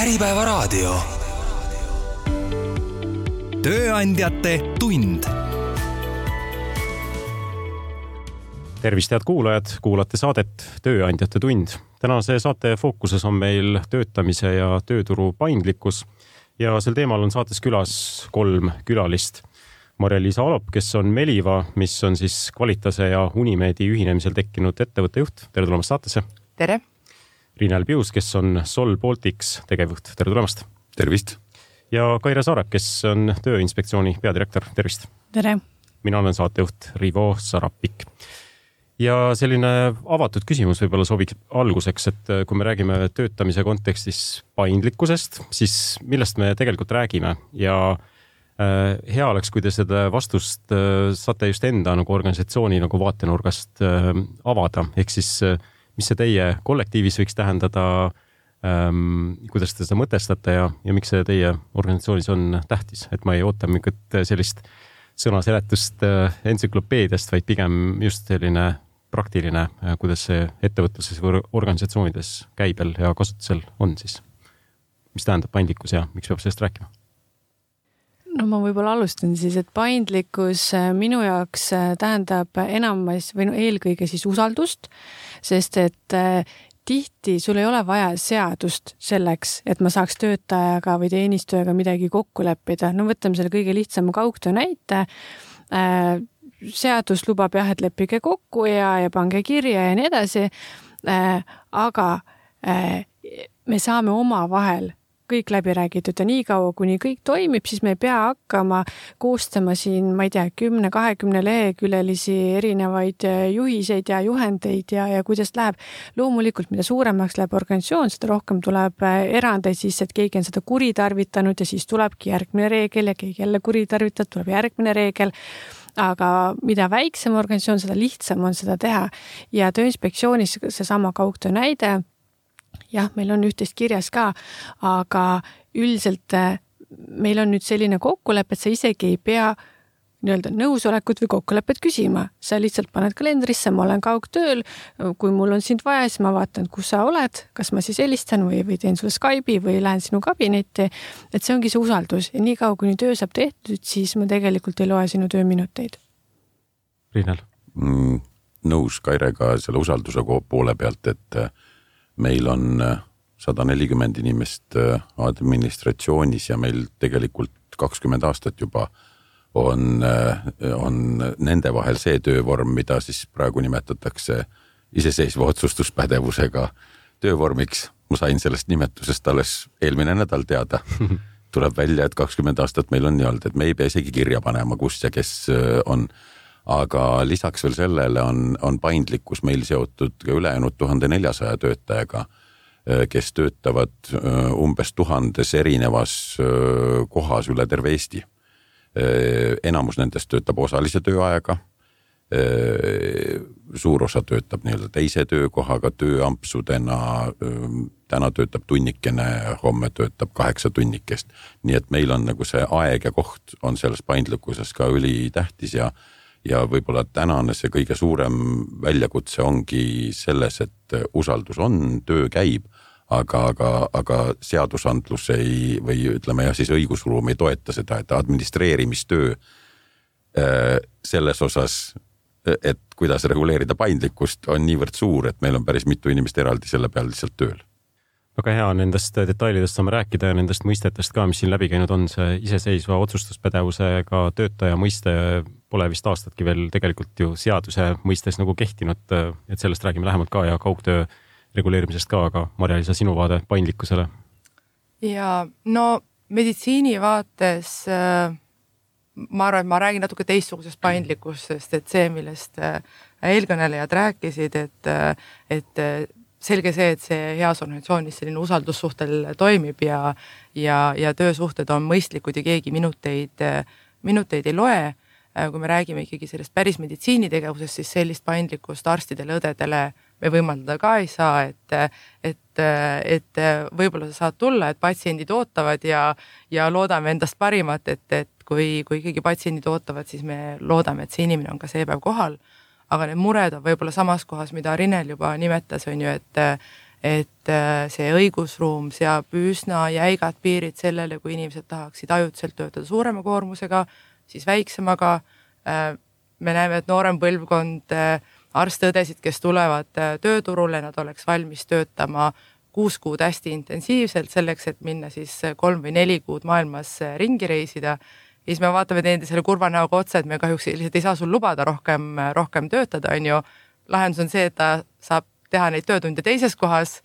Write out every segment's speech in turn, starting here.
Äripäevaraadio. tööandjate tund. tervist, head kuulajad, kuulate saadet Tööandjate tund. tänase saate fookuses on meil töötamise ja tööturu paindlikkus ja sel teemal on saates külas kolm külalist Marja-Liisa Alop, kes on Meliva, mis on siis Qualitase ja Unimeedi ühinemisel tekkinud ettevõtte juht. tere tulemast saatesse. tere Riinel Pius, kes on Sol Baltics tegevjuht, tere tulemast. tervist. ja Kaire Saarek, kes on Tööinspektsiooni peadirektor, tervist. tere. mina olen saatejuht Rivo Sarapik. ja selline avatud küsimus võib-olla sobiks alguseks, et kui me räägime töötamise kontekstis paindlikkusest, siis millest me tegelikult räägime ja äh, hea oleks, kui te seda vastust äh, saate just enda nagu organisatsiooni nagu vaatenurgast äh, avada, ehk siis mis see teie kollektiivis võiks tähendada ähm,, kuidas te seda mõtestate ja, ja miks see teie organisatsioonis on tähtis, et ma ei oota mingit sellist sõnaseletust äh, entsüklopeediast, vaid pigem just selline praktiline, äh, kuidas see ettevõtluses või organisatsioonides käibel ja kasutusel on siis. mis tähendab paindlikkus ja miks peab sellest rääkima? No ma võib-olla alustan siis, et paindlikkus äh, minu jaoks äh, tähendab enamus või no eelkõige siis usaldust, sest et äh, tihti sul ei ole vaja seadust selleks, et ma saaks töötajaga või teenistujaga midagi kokku leppida. no võtame selle kõige lihtsama kaugtöö näite. seadus lubab jah, et leppige kokku ja, ja pange kirja ja nii edasi. aga me saame omavahel kõik läbi räägitud ja niikaua, kuni kõik toimib, siis me ei pea hakkama koostama siin, ma ei tea, kümne-kahekümne leheküljelisi erinevaid äh, juhiseid ja juhendeid ja, ja kuidas läheb. loomulikult, mida suuremaks läheb organisatsioon, seda rohkem tuleb äh, erandeid siis, et keegi on seda kuritarvitanud ja siis tulebki järgmine reegel ja keegi jälle kuritarvitab, tuleb järgmine reegel aga mida väiksem organisatsioon, seda lihtsam on seda teha ja Tööinspektsioonis seesama kaugtöö näide jah, meil on üht-teist kirjas ka, aga üldiselt äh, meil on nüüd selline kokkulepe, et sa isegi ei pea nii-öelda nõusolekut või kokkulepet küsima, sa lihtsalt paned kalendrisse, ma olen kaugtööl. kui mul on sind vaja, siis ma vaatan, kus sa oled, kas ma siis helistan või, või teen sulle Skype'i või lähen sinu kabinetti. et see ongi see usaldus ja niikaua, kuni töö saab tehtud, siis ma tegelikult ei loe sinu tööminuteid. Riinal mm,? nõus Kairega selle usalduse poole pealt, et meil on äh, sada nelikümmend inimest äh, administratsioonis ja meil tegelikult kakskümmend aastat juba on, äh, on nende vahel see töövorm, mida siis praegu nimetatakse iseseisva otsustuspädevusega töövormiks. ma sain sellest nimetusest alles eelmine nädal teada. tuleb välja, et kakskümmend aastat meil on nii olnud, et me ei pea isegi kirja panema, kus ja kes on aga lisaks veel sellele on, on paindlikkus meil seotud ka ülejäänud tuhande neljasaja töötajaga, äh, kes töötavad äh, umbes tuhandes erinevas äh, kohas üle terve Eesti. enamus nendest töötab osalise tööajaga. suur osa töötab nii-öelda teise töökohaga tööampsudena. täna töötab tunnikene, homme töötab kaheksa tunnikest. nii et meil on nagu see aeg ja koht on selles paindlikkuses ka ülitähtis ja ja võib-olla tänane see kõige suurem väljakutse ongi selles, et usaldus on, töö käib, aga, aga, aga seadusandlus ei või ütleme jah, siis õigusruum ei toeta seda, et administreerimistöö äh, selles osas, et kuidas reguleerida paindlikkust, on niivõrd suur, et meil on päris mitu inimest eraldi selle peal lihtsalt tööl. Väga hea, nendest detailidest saame rääkida ja nendest mõistetest ka, mis siin läbi käinud on, see iseseisva otsustuspädevusega töötaja mõiste pole vist aastatki veel tegelikult ju seaduse mõistes nagu kehtinud, et sellest räägime lähemalt ka ja kaugtöö reguleerimisest ka, aga Marja-Liisa, sinu vaade paindlikkusele? ja no meditsiini vaates äh, ma arvan, et ma räägin natuke teistsugusest paindlikkusest, et see, millest äh, eelkõnelejad rääkisid, et, äh, et selge see, et see heas organisatsioonis selline usaldussuhtel toimib ja, ja, ja töösuhted on mõistlikud ja keegi minuteid, minuteid ei loe. Kui me räägime ikkagi sellest päris meditsiinitegevusest, siis sellist paindlikkust arstidele, õdedele me võimaldada ka ei saa, et, et, et võib-olla sa saad tulla, et patsiendid ootavad ja, ja loodame endast parimat, et, et kui, kui ikkagi patsiendid ootavad, siis me loodame, et see inimene on ka see päev kohal. Aga need mured on võib-olla samas kohas, mida Rinel juba nimetas, on ju, et et äh, see õigusruum seab üsna jäigad piirid sellele, kui inimesed tahaksid ajutiselt töötada suurema koormusega, siis väiksemaga. Äh, me näeme, et noorem põlvkond äh, arste-õdesid, kes tulevad tööturule, nad oleks valmis töötama kuus kuud hästi intensiivselt selleks, et minna siis kolm või neli kuud maailmas ringi reisida. ja siis me vaatame teineteisele kurva näoga otsa, et me kahjuks lihtsalt ei saa sul lubada rohkem, rohkem töötada, on ju. lahendus on see, et ta saab teha neid töötunde teises kohas,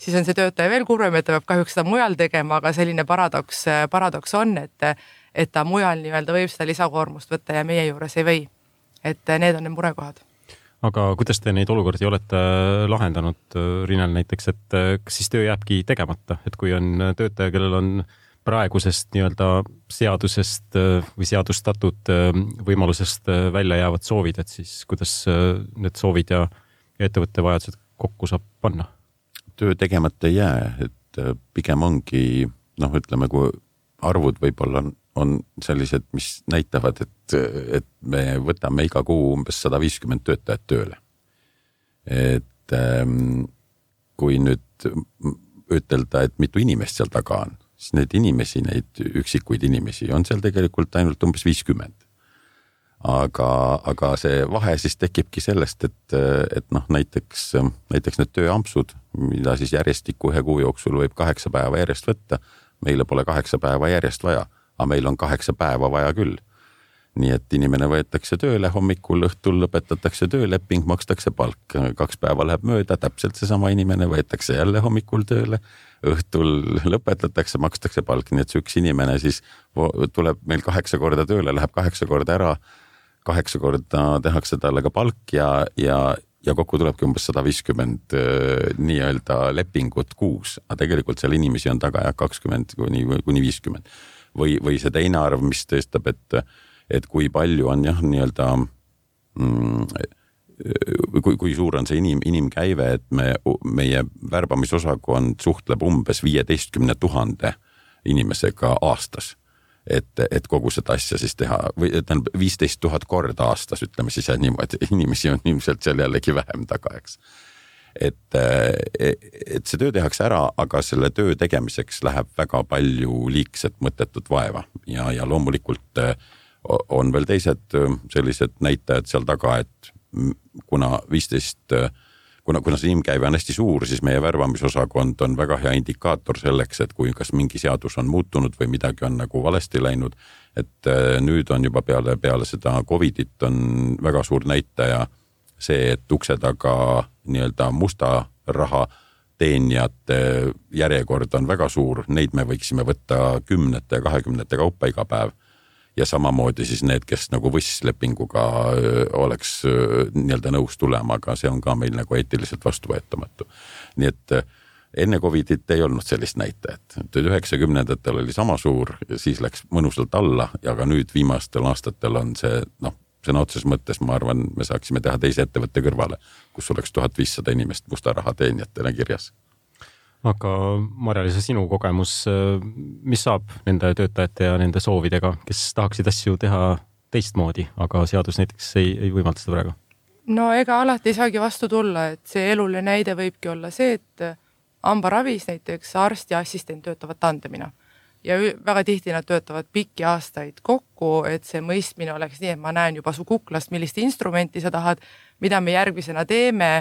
siis on see töötaja veel kurvem, et ta peab kahjuks seda mujal tegema, aga selline paradoks, paradoks on, et, et ta mujal nii-öelda võib seda lisakoormust võtta ja meie juures ei või. et need on need murekohad aga kuidas te neid olukordi olete lahendanud, Rinel näiteks, et kas siis töö jääbki tegemata, et kui on töötaja, kellel on praegusest nii-öelda seadusest või seadustatud võimalusest välja jäävad soovid, et siis kuidas need soovid ja ettevõtte vajadused kokku saab panna? töö tegemata ei jää, et äh, pigem ongi noh, ütleme, kui arvud võib-olla on, on sellised, mis näitavad, et, et me võtame iga kuu umbes sada viiskümmend töötajat tööle. et ähm, kui nüüd ütelda, et mitu inimest seal taga on, siis neid inimesi, neid üksikuid inimesi on seal tegelikult ainult umbes viiskümmend aga, aga see vahe siis tekibki sellest, et, et noh, näiteks, näiteks need tööampsud, mida siis järjestikku ühe kuu jooksul võib kaheksa päeva järjest võtta. meile pole kaheksa päeva järjest vaja, aga meil on kaheksa päeva vaja küll. nii et inimene võetakse tööle hommikul, õhtul lõpetatakse tööleping, makstakse palk, kaks päeva läheb mööda, täpselt seesama inimene võetakse jälle hommikul tööle õhtul lõpetatakse, makstakse palk, nii et see üks inimene siis tuleb meil kaheksa korda tööle, läheb kaheksa korda ära kaheksa korda tehakse talle ka palk ja, ja, ja kokku tulebki umbes sada viiskümmend äh, nii-öelda lepingut kuus, aga tegelikult seal inimesi on taga jah, kakskümmend kuni, kuni viiskümmend. Või, või see teine arv, mis tõestab, et, et kui palju on jah, nii-öelda mm, kui, kui suur on see inim, inimkäive, et me, meie värbamisosakond suhtleb umbes viieteistkümne tuhande inimesega aastas et, et kogu seda asja siis teha või tähendab viisteist tuhat korda aastas, ütleme siis niimoodi, inimesi on ilmselt seal jällegi vähem taga, eks. Et, et see töö tehakse ära, aga selle töö tegemiseks läheb väga palju liigset mõttetut vaeva ja, ja loomulikult on veel teised sellised näitajad seal taga, et kuna viisteist 15 kuna, kuna see inimkäive on hästi suur, siis meie värbamisosakond on väga hea indikaator selleks, et kui kas mingi seadus on muutunud või midagi on nagu valesti läinud. et nüüd on juba peale, peale seda Covidit on väga suur näitaja see, et ukse taga nii-öelda musta raha teenijate järjekord on väga suur, neid me võiksime võtta kümnete ja kahekümnete kaupa iga päev ja samamoodi siis need, kes nagu võsslepinguga oleks nii-öelda nõus tulema, aga see on ka meil nagu eetiliselt vastuvõetamatu. nii et enne Covidit ei olnud sellist näitajat, et üheksakümnendatel oli sama suur, siis läks mõnusalt alla ja ka nüüd viimastel aastatel on see noh, sõna otseses mõttes ma arvan, me saaksime teha teise ettevõtte kõrvale, kus oleks tuhat viissada inimest musta raha teenijatena kirjas aga Marja-Liisa, sinu kogemus, mis saab nende töötajate ja nende soovidega, kes tahaksid asju teha teistmoodi, aga seadus näiteks ei, ei võimalda seda praegu? no ega alati ei saagi vastu tulla, et see eluline näide võibki olla see, et hambaravis näiteks arst ja assistent töötavad tandemina ja väga tihti nad töötavad pikki aastaid kokku, et see mõistmine oleks nii, et ma näen juba su kuklast, millist instrumenti sa tahad, mida me järgmisena teeme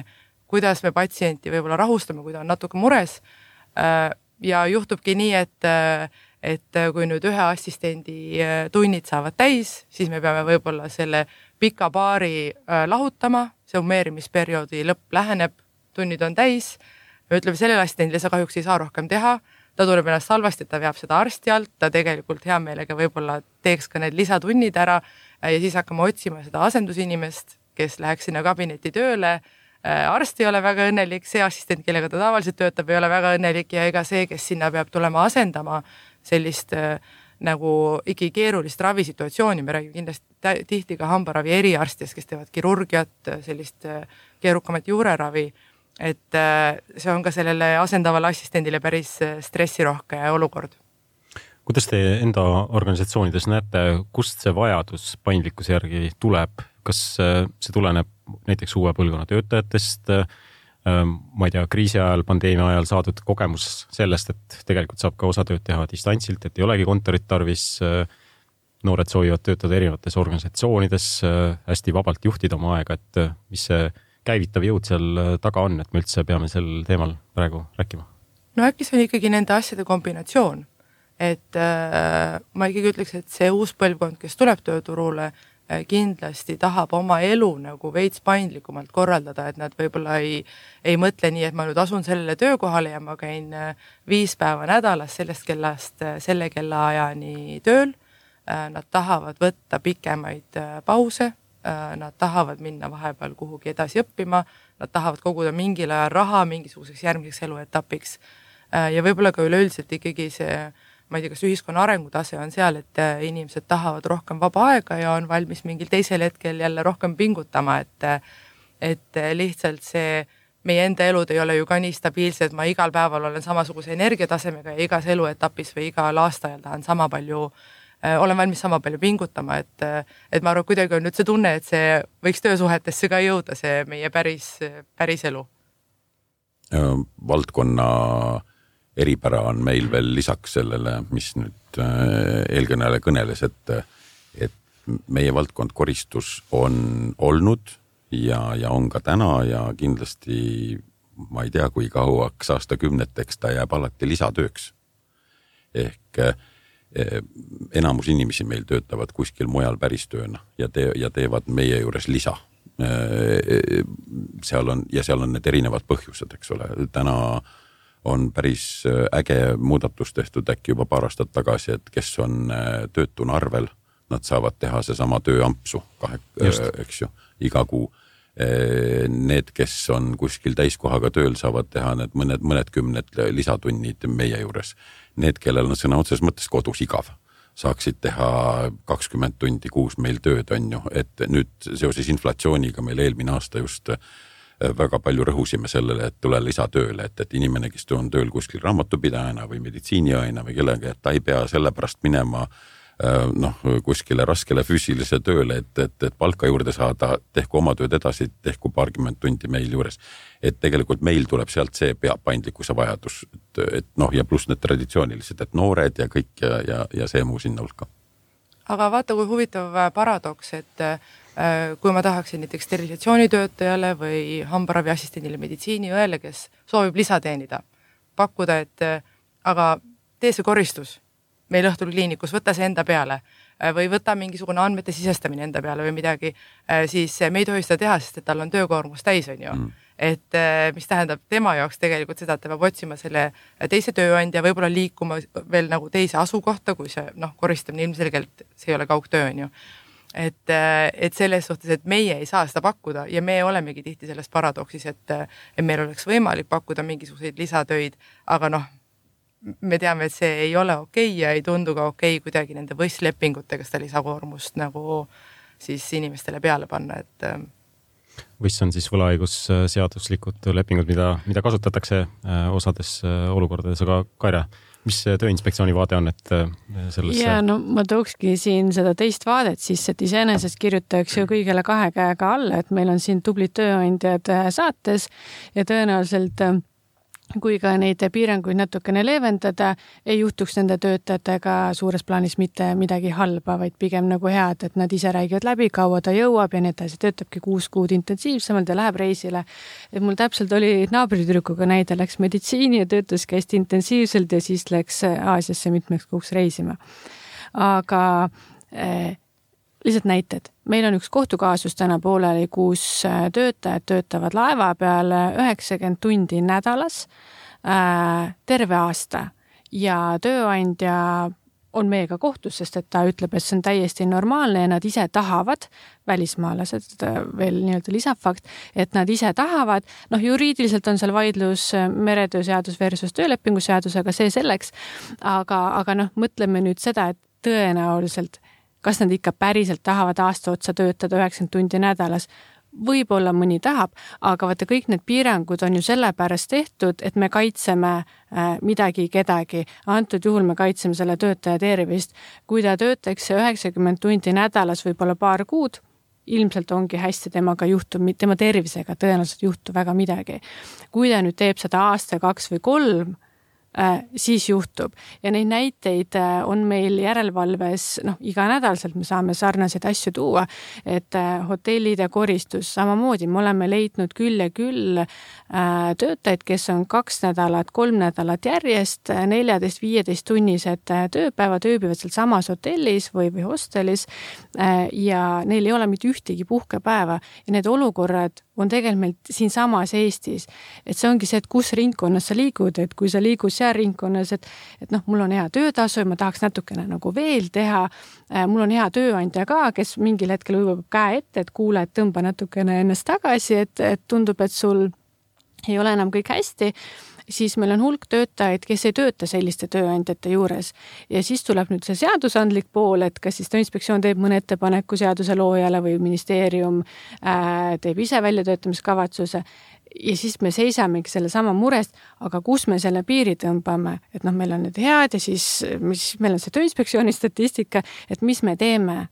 kuidas me patsienti võib-olla rahustame, kui ta on natuke mures. Äh, ja juhtubki nii, et, äh, et kui nüüd ühe assistendi äh, tunnid saavad täis, siis me peame võib-olla selle pika paari lahutama, see ummeerimisperioodi lõpp läheneb, tunnid on täis. me ütleme sellele assistendile, sa kahjuks ei saa rohkem teha ta tunneb ennast halvasti, ta veab seda arsti alt, ta tegelikult hea meelega võib-olla teeks ka need lisatunnid ära ja siis hakkame otsima seda asendusinimest, kes läheks sinna kabinetti tööle Äh, arst ei ole väga õnnelik, see assistent, kellega ta tavaliselt töötab, ei ole väga õnnelik ja ega see, kes sinna peab tulema asendama sellist äh, nagu ikkagi keerulist ravisituatsiooni, me räägime kindlasti tihti ka hambaravi eriarstidest, kes teevad kirurgiat, sellist äh, keerukamat juureravi. Et see on ka sellele asendavale assistendile päris stressirohke olukord kuidas te enda organisatsioonides näete, kust see vajadus paindlikkuse järgi tuleb, kas see tuleneb näiteks uue põlvkonna töötajatest ma ei tea, kriisi ajal, pandeemia ajal saadud kogemus sellest, et tegelikult saab ka osatööd teha distantsilt, et ei olegi kontorit tarvis. noored soovivad töötada erinevates organisatsioonides, hästi vabalt juhtida oma aega, et mis see käivitav jõud seal taga on, et me üldse peame sel teemal praegu rääkima? no äkki see on ikkagi nende asjade kombinatsioon, et äh, ma ikkagi ütleks, et see uus põlvkond, kes tuleb tööturule äh,, kindlasti tahab oma elu nagu veits paindlikumalt korraldada, et nad võib-olla ei, ei mõtle nii, et ma nüüd asun sellele töökohale ja ma käin äh, viis päeva nädalas sellest kellast äh, selle kellaajani tööl äh,. Nad tahavad võtta pikemaid äh, pause Äh, nad tahavad minna vahepeal kuhugi edasi õppima, nad tahavad koguda mingil ajal raha mingisuguseks järgmiseks eluetapiks. Äh, ja võib-olla ka üleüldiselt ikkagi see, ma ei tea, kas ühiskonna arengutase on seal, et äh, inimesed tahavad rohkem vaba aega ja on valmis mingil teisel hetkel jälle rohkem pingutama, et et lihtsalt see meie enda elud ei ole ju ka nii stabiilsed, ma igal päeval olen samasuguse energiatasemega ja igas eluetapis või igal aastaajal tahan sama palju äh, Äh, olen valmis sama palju pingutama, et, äh, et ma arvan, kuidagi on nüüd see tunne, et see võiks töösuhetesse ka jõuda, see meie päris, päris elu. valdkonna eripära on meil veel lisaks sellele, mis nüüd äh, eelkõneleja kõneles, et, et meie valdkond koristus on olnud ja, ja on ka täna ja kindlasti ma ei tea, kui kauaks aastakümneteks ta jääb alati lisatööks. ehk Eh, enamus inimesi meil töötavad kuskil mujal päristööna ja tee- ja teevad meie juures lisa. Eh, seal on ja seal on need erinevad põhjused, eks ole, täna on päris äge muudatus tehtud äkki juba paar aastat tagasi, et kes on eh, töötuna arvel, nad saavad teha seesama tööampsu kahe, eks ju, iga kuu Need, kes on kuskil täiskohaga tööl, saavad teha need mõned, mõned kümned lisatunnid meie juures. Need, kellel on sõna otseses mõttes kodus igav, saaksid teha kakskümmend tundi kuus meil tööd, on ju, et nüüd seoses inflatsiooniga meil eelmine aasta just äh, väga palju rõhusime sellele, et tule lisatööle, et, et inimene, kes on tööl kuskil raamatupidajana või meditsiiniõena või kellega, et ta ei pea sellepärast minema äh, Äh, noh, kuskile raskele füüsilisele tööle, et, et, et palka juurde saada, tehku oma tööd edasi, tehku paarkümmend tundi meil juures. et tegelikult meil tuleb sealt see pea paindlikkuse vajadus, et, et noh, ja pluss need traditsioonilised, et noored ja kõik ja, ja, ja see muu sinna hulka. aga vaata, kui huvitav äh, paradoks, et äh, kui ma tahaksin näiteks sterilisatsioonitöötajale või hambaraviassistendile, meditsiiniõele, kes soovib lisa teenida, pakkuda, et aga tee see koristus meil õhtul kliinikus, võta see enda peale äh, või võta mingisugune andmete sisestamine enda peale või midagi, äh, siis me ei tohi seda teha, sest et tal on töökoormus täis, on ju mm. et äh, mis tähendab tema jaoks tegelikult seda, et ta peab otsima selle teise tööandja, võib-olla liikuma veel nagu teise asukohta, kui see noh, koristamine ilmselgelt, see ei ole kaugtöö, on ju et, et selles suhtes, et meie ei saa seda pakkuda ja me olemegi tihti selles paradoksis, et, et meil oleks võimalik pakkuda mingisuguseid lisatöid, aga noh me teame, et see ei ole okei okay ja ei tundu ka okei okay kuidagi nende võistlepingutega seda lisakoormust nagu siis inimestele peale panna, et. Ähm, võiss on siis võlaõigusseaduslikud lepingud, mida, mida kasutatakse äh, osades äh, olukordades, aga Kaire, mis Tööinspektsiooni vaade on, et äh, sellesse? ja no ma tookski siin seda teist vaadet sisse, et iseenesest kirjutaks ju kõigele kahe käega alla, et meil on siin tublid tööandjad saates ja tõenäoliselt kui ka neid piiranguid natukene leevendada, ei juhtuks nende töötajatega suures plaanis mitte midagi halba, vaid pigem nagu head, et nad ise räägivad läbi, kaua ta jõuab ja nii edasi, töötabki kuus kuud intensiivsemalt ja läheb reisile. et mul täpselt oli naabritüdrukuga näide, läks meditsiini ja töötaski hästi intensiivselt ja siis läks Aasiasse mitmeks kuuks reisima. aga eh, lihtsalt näited, meil on üks kohtukaasus täna pooleli, kus äh, töötajad töötavad laeva peal üheksakümmend tundi nädalas äh, terve aasta. Ja tööandja on meiega kohtus, sest et ta ütleb, et see on täiesti normaalne ja nad ise tahavad, välismaalased äh, veel nii-öelda lisafakt, et nad ise tahavad, noh, juriidiliselt on seal vaidlus äh, meretööseadus versus töölepingu seadus, aga see selleks. aga, aga noh, mõtleme nüüd seda, et tõenäoliselt kas nad ikka päriselt tahavad aasta otsa töötada üheksakümmend tundi nädalas võib-olla mõni tahab, aga vaata, kõik need piirangud on ju sellepärast tehtud, et me kaitseme äh, midagi, kedagi. antud juhul me kaitseme selle töötaja tervist. kui ta töötaks üheksakümmend tundi nädalas, võib-olla paar kuud, ilmselt ongi hästi, temaga juhtub, tema tervisega tõenäoliselt ei juhtu väga midagi. kui ta nüüd teeb seda aasta, kaks või kolm siis juhtub. Ja neid näiteid äh, on meil järelevalves noh, iganädalaselt me saame sarnaseid asju tuua, et äh, hotellid ja koristus samamoodi, me oleme leidnud küll ja küll töötajaid, kes on kaks nädalat, kolm nädalat järjest neljateist-viieteist tunnised tööpäevad, ööbivad sealsamas hotellis või, või hostelis ja neil ei ole mitte ühtegi puhkepäeva. Ja need olukorrad on tegelikult siinsamas Eestis. et see ongi see, et kus ringkonnas sa liigud, et kui sa liigud seal ringkonnas, et, et noh, mul on hea töötasu ja ma tahaks natukene nagu veel teha. Äh, mul on hea tööandja ka, kes mingil hetkel hõivab käe ette, et kuule, et tõmba natukene ennast tagasi, et, et tundub, et sul ei ole enam kõik hästi siis meil on hulk töötajaid, kes ei tööta selliste tööandjate juures. ja siis tuleb nüüd see seadusandlik pool, et kas siis Tööinspektsioon teeb mõne ettepaneku seaduse loojale või ministeerium äh, teeb ise väljatöötamiskavatsuse ja siis me seisamegi sellesama murest, aga kus me selle piiri tõmbame, et noh, meil on need head ja siis, mis meil on see Tööinspektsiooni statistika, et mis me teeme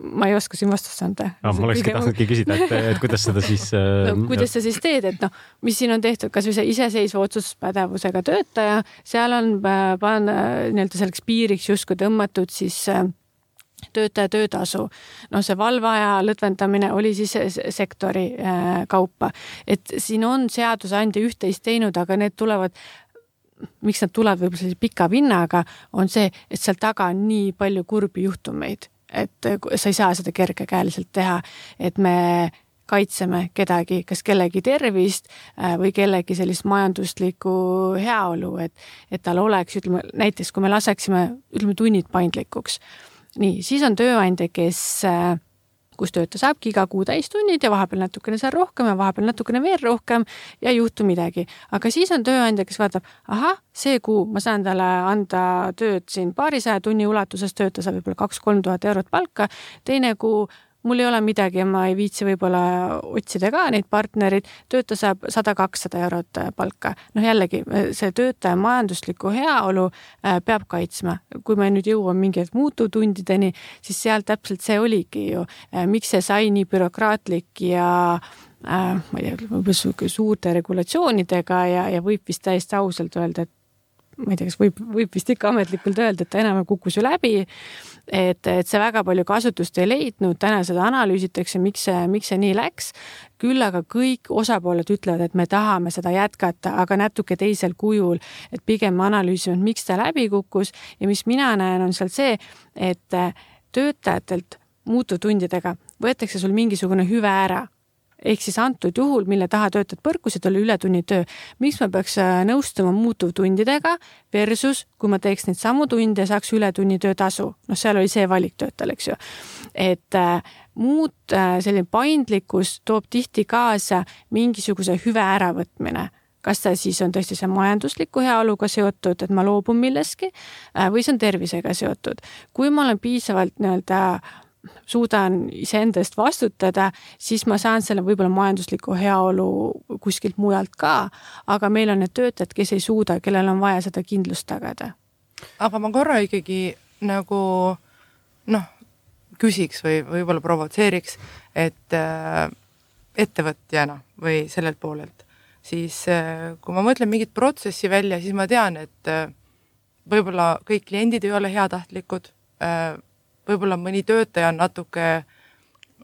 ma ei oska siin vastust anda no,. ma olekski tahtnudki küsida, et, et kuidas seda siis no, äh, kuidas sa siis teed, et noh, mis siin on tehtud, kasvõi see iseseisva otsustuspädevusega töötaja, seal on äh, panna nii-öelda selleks piiriks justkui tõmmatud siis äh, töötaja töötasu. noh, see valveaja lõdvendamine oli siis sektori kaupa, et siin on seadusandja üht-teist teinud, aga need tulevad miks nad tulevad võib-olla sellise pika vinnaga, on see, et seal taga on nii palju kurbi juhtumeid et sa ei saa seda kergekäeliselt teha, et me kaitseme kedagi, kas kellegi tervist äh, või kellegi sellist majanduslikku heaolu, et, et tal oleks, ütleme näiteks kui me laseksime, ütleme tunnid paindlikuks. nii, siis on tööandja, kes äh, kus töötaja saabki iga kuu täistunnid ja vahepeal natukene seal rohkem ja vahepeal natukene veel rohkem ja ei juhtu midagi. aga siis on tööandja, kes vaatab, ahah, see kuu ma saan talle anda tööd siin paarisaja tunni ulatuses, töötaja saab võib-olla kaks-kolm tuhat eurot palka, teine kuu mul ei ole midagi ja ma ei viitsi võib-olla otsida ka neid partnereid, töötaja saab sada, kakssada eurot äh, palka. noh, jällegi see töötaja majanduslikku heaolu äh, peab kaitsma. kui me nüüd jõuame mingi hetk muutuvtundideni, siis seal täpselt see oligi ju, äh, miks see sai nii bürokraatlik ja äh, ma ei tea, võib-olla suurte regulatsioonidega ja, ja võib vist täiesti ausalt öelda, et ma ei tea, kas võib, võib vist ikka ametlikult öelda, et ta enam kukkus ju läbi. et, et see väga palju kasutust ei leidnud, täna seda analüüsitakse, miks see, miks see nii läks. küll aga kõik osapooled ütlevad, et me tahame seda jätkata, aga natuke teisel kujul, et pigem me analüüsime, miks ta läbi kukkus ja mis mina näen, on seal see, et töötajatelt muutuvtundidega võetakse sul mingisugune hüve ära ehk siis antud juhul, mille taha töötajad põrkusid, oli ületunnitöö. miks ma peaks äh, nõustuma muutuvtundidega versus kui ma teeks neid samu tunde saaks ületunnitöö tasu, noh, seal oli see valik töötajal, eks ju. et äh, muud äh, selline paindlikkus toob tihti kaasa mingisuguse hüve äravõtmine kas ta siis on tõesti see majandusliku heaoluga seotud, et ma loobun millestki äh, või see on tervisega seotud. kui ma olen piisavalt nii-öelda suudan iseenda eest vastutada, siis ma saan selle võib-olla majandusliku heaolu kuskilt mujalt ka. aga meil on need töötajad, kes ei suuda, kellel on vaja seda kindlust tagada. aga ma korra ikkagi nagu noh, küsiks või võib-olla provotseeriks, et äh, ettevõtjana või sellelt poolelt, siis äh, kui ma mõtlen mingit protsessi välja, siis ma tean, et äh, võib-olla kõik kliendid ei ole heatahtlikud äh,, võib-olla mõni töötaja on natuke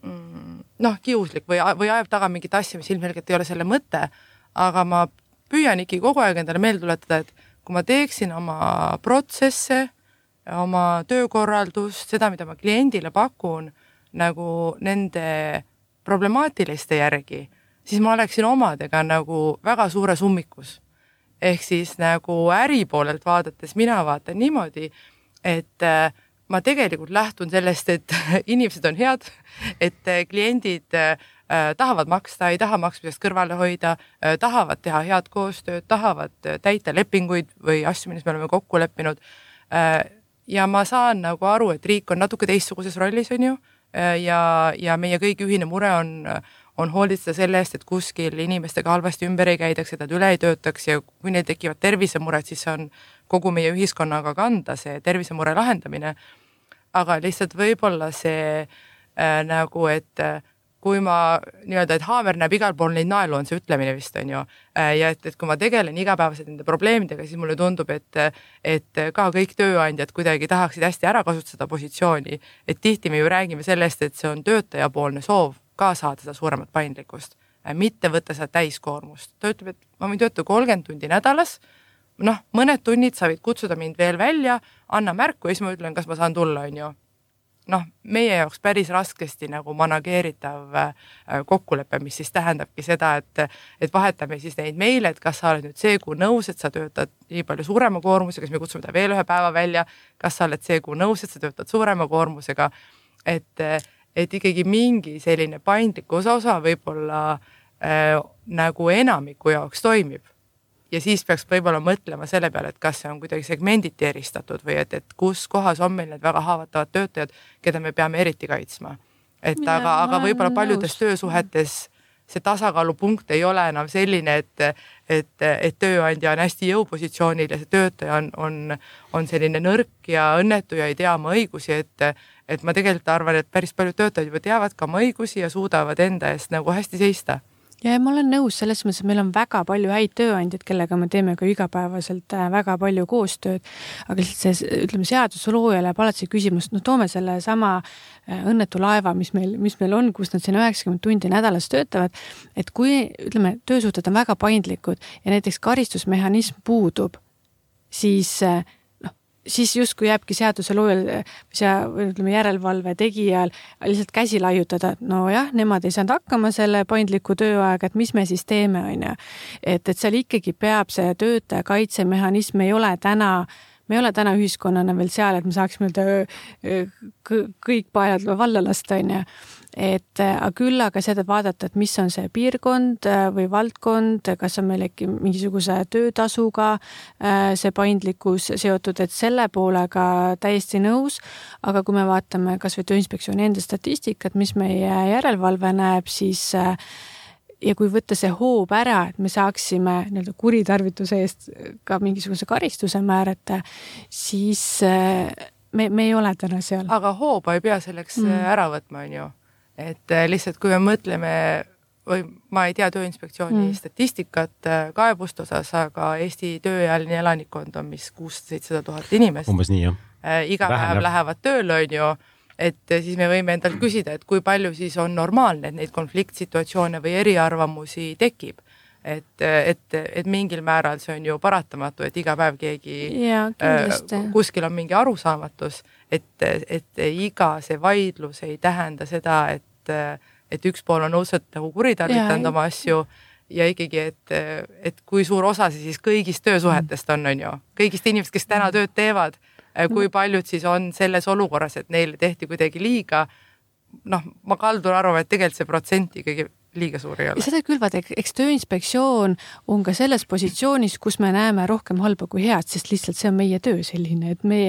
mm, noh, kiuslik või, või ajab taga mingit asja, mis ilmselgelt ei ole selle mõte, aga ma püüan ikkagi kogu aeg endale meelde tuletada, et kui ma teeksin oma protsesse, oma töökorraldust, seda, mida ma kliendile pakun, nagu nende problemaatiliste järgi, siis ma oleksin omadega nagu väga suures ummikus. ehk siis nagu äri poolelt vaadates mina vaatan niimoodi, et äh, ma tegelikult lähtun sellest, et inimesed on head, et äh, kliendid äh, tahavad maksta, ei taha maksmisest kõrvale hoida äh,, tahavad teha head koostööd, tahavad äh, täita lepinguid või asju, milles me oleme kokku leppinud äh,. ja ma saan nagu aru, et riik on natuke teistsuguses rollis, on ju, äh, ja, ja meie kõigi ühine mure on, on hoolitseda selle eest, et kuskil inimestega halvasti ümber ei käidaks, et nad üle ei töötaks ja kui neil tekivad tervisemured, siis see on kogu meie ühiskonnaga kanda, see tervisemure lahendamine. aga lihtsalt võib-olla see äh, nagu, et äh, kui ma nii-öelda, et haamer näeb igal pool neid naelu, on see ütlemine vist on ju. Äh, ja et, et kui ma tegelen igapäevaselt nende probleemidega, siis mulle tundub, et, et ka kõik tööandjad kuidagi tahaksid hästi ära kasutada positsiooni. et tihti me ju räägime sellest, et see on töötajapoolne soov ka saada seda suuremat paindlikkust, äh, mitte võtta seda täiskoormust. ta ütleb, et ma võin töötada kolmkümmend tundi nädalas noh, mõned tunnid sa võid kutsuda mind veel välja, anna märku ja siis ma ütlen, kas ma saan tulla, on ju noh, meie jaoks päris raskesti nagu manageeritav äh, kokkulepe, mis siis tähendabki seda, et, et vahetame siis neid meile, et kas sa oled nüüd see kuu nõus, et sa töötad nii palju suurema koormusega, siis me kutsume ta veel ühe päeva välja. kas sa oled see kuu nõus, et sa töötad suurema koormusega, et, et ikkagi mingi selline paindlikkuse osa võib-olla äh, nagu enamiku jaoks toimib ja siis peaks võib-olla mõtlema selle peale, et kas see on kuidagi segmenditi eristatud või et, et kus kohas on meil need väga haavatavad töötajad, keda me peame eriti kaitsma. et ja, aga, aga võib-olla paljudes töösuhetes see tasakaalupunkt ei ole enam selline, et, et, et tööandja on hästi jõupositsioonil ja see töötaja on, on, on selline nõrk ja õnnetu ja ei tea oma õigusi, et, et ma tegelikult arvan, et päris paljud töötajad juba teavad ka oma õigusi ja suudavad enda eest nagu hästi seista ja ma olen nõus selles mõttes, et meil on väga palju häid tööandjaid, kellega me teeme ka igapäevaselt äh, väga palju koostööd. aga lihtsalt see, ütleme seadusloojale jääb alati see küsimus, noh, toome sellesama äh, õnnetu laeva, mis meil, mis meil on, kus nad siin üheksakümmend tundi nädalas töötavad. et kui ütleme, töösuhted on väga paindlikud ja näiteks karistusmehhanism puudub, siis äh, siis justkui jääbki seaduseloojal või ütleme, järelevalve tegijal lihtsalt käsi laiutada, et nojah, nemad ei saanud hakkama selle paindliku tööaega, et mis me siis teeme, on ju. et, et seal ikkagi peab see töötaja kaitsemehhanism ei ole täna me ei ole täna ühiskonnana veel seal, et me saaksime nii-öelda kõik paelad valla lasta, on ju et aga küll aga seda vaadata, et mis on see piirkond äh, või valdkond, kas on meil äkki mingisuguse töötasuga äh, see paindlikkus seotud, et selle poolega täiesti nõus. aga kui me vaatame kasvõi Tööinspektsiooni enda statistikat, mis meie järelevalve näeb, siis äh, ja kui võtta see hoob ära, et me saaksime nii-öelda kuritarvituse eest ka mingisuguse karistuse määrata, siis me, me ei ole täna seal. aga hooba ei pea selleks mm. ära võtma, on ju et äh, lihtsalt, kui me mõtleme või ma ei tea Tööinspektsiooni mm. statistikat äh, kaebuste osas, aga Eesti tööealine elanikkond on vist kuussada-seitsesada tuhat inimest. umbes nii, jah. Äh, iga Väheneb. päev lähevad tööle, on ju, et siis me võime endalt küsida, et kui palju siis on normaalne, et neid konfliktsituatsioone või eriarvamusi tekib et, et, et mingil määral see on ju paratamatu, et iga päev keegi ja, kuskil on mingi arusaamatus, et, et iga see vaidlus ei tähenda seda, et et, et üks pool on õudselt nagu kuritarvitanud oma asju ja ikkagi, et, et kui suur osa see siis kõigist töösuhetest on, on ju, kõigist inimestest, kes täna tööd teevad, kui paljud siis on selles olukorras, et neile tehti kuidagi liiga. noh, ma kaldun arvama, et tegelikult see protsent ikkagi liiga suur ei ole. seda küll, vaata, eks Tööinspektsioon on ka selles positsioonis, kus me näeme rohkem halba kui head, sest lihtsalt see on meie töö selline, et me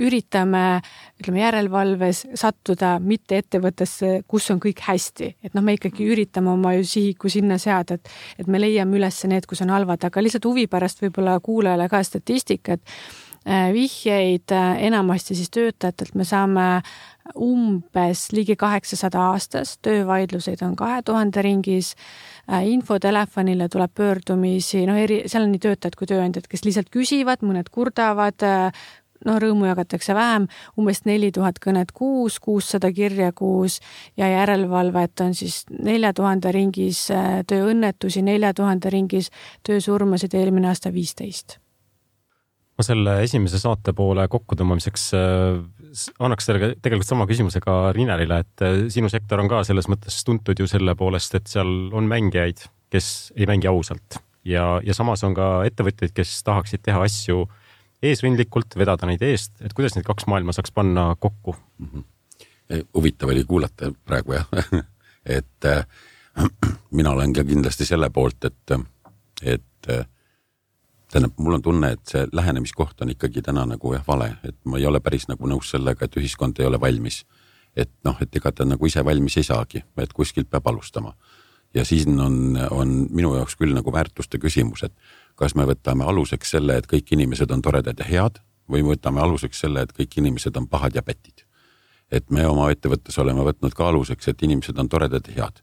üritame, ütleme järelevalves sattuda mitte ettevõttesse, kus on kõik hästi, et noh, me ikkagi üritame oma ju sihiku sinna seada, et, et me leiame üles need, kus on halvad, aga lihtsalt huvi pärast võib-olla kuulajale ka statistikat vihjeid äh, enamasti siis töötajatelt me saame umbes ligi kaheksasada aastas, töövaidluseid on kahe tuhande ringis. Äh, infotelefonile tuleb pöördumisi, noh, eri, seal on nii töötajad kui tööandjad, kes lihtsalt küsivad, mõned kurdavad, no rõõmu jagatakse vähem, umbes neli tuhat kõnet kuus, kuussada kirja kuus ja järelevalvet on siis nelja tuhande ringis tööõnnetusi, nelja tuhande ringis töösurmasid eelmine aasta viisteist ma selle esimese saate poole kokkutõmbamiseks äh, annaks selle tegelikult sama küsimuse ka Riinelile, et äh, sinu sektor on ka selles mõttes tuntud ju selle poolest, et seal on mängijaid, kes ei mängi ausalt ja, ja samas on ka ettevõtjaid, kes tahaksid teha asju eesrindlikult, vedada neid eest, et kuidas need kaks maailma saaks panna kokku mm? -hmm. huvitav oli kuulata praegu jah et äh, mina olen ka kindlasti selle poolt, et, et äh, tähendab, mul on tunne, et see lähenemiskoht on ikkagi täna nagu jah, vale, et ma ei ole päris nagu nõus sellega, et ühiskond ei ole valmis. et noh, et ega ta nagu ise valmis ei saagi, et kuskilt peab alustama. ja siin on, on minu jaoks küll nagu väärtuste küsimus, et kas me võtame aluseks selle, et kõik inimesed on toredad ja head või võtame aluseks selle, et kõik inimesed on pahad ja pätid. et me oma ettevõttes oleme võtnud ka aluseks, et inimesed on toredad ja head.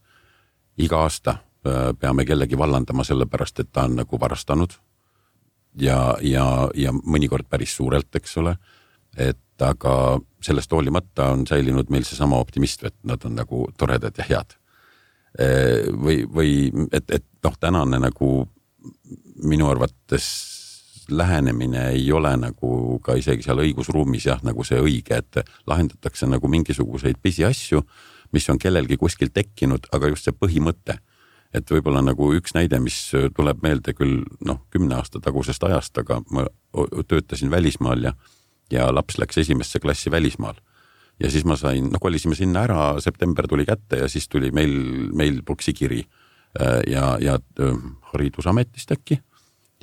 iga aasta äh, peame kellegi vallandama sellepärast, et ta on nagu varastanud. Ja, ja, ja mõnikord päris suurelt, eks ole. et aga sellest hoolimata on säilinud meil seesama optimist, et nad on nagu toredad ja head. Äh, või, või et, et noh, tänane nagu minu arvates lähenemine ei ole nagu ka isegi seal õigusruumis jah, nagu see õige, et lahendatakse nagu mingisuguseid pisiasju, mis on kellelgi kuskil tekkinud, aga just see põhimõte. Et võib-olla nagu üks näide, mis tuleb meelde küll noh, kümne aasta tagusest ajast, aga ma töötasin välismaal ja, ja laps läks esimesse klassi välismaal ja siis ma sain, noh kolisime sinna ära, september tuli kätte ja siis tuli meil, meil poksikiri äh, ja, ja äh, haridusametist äkki.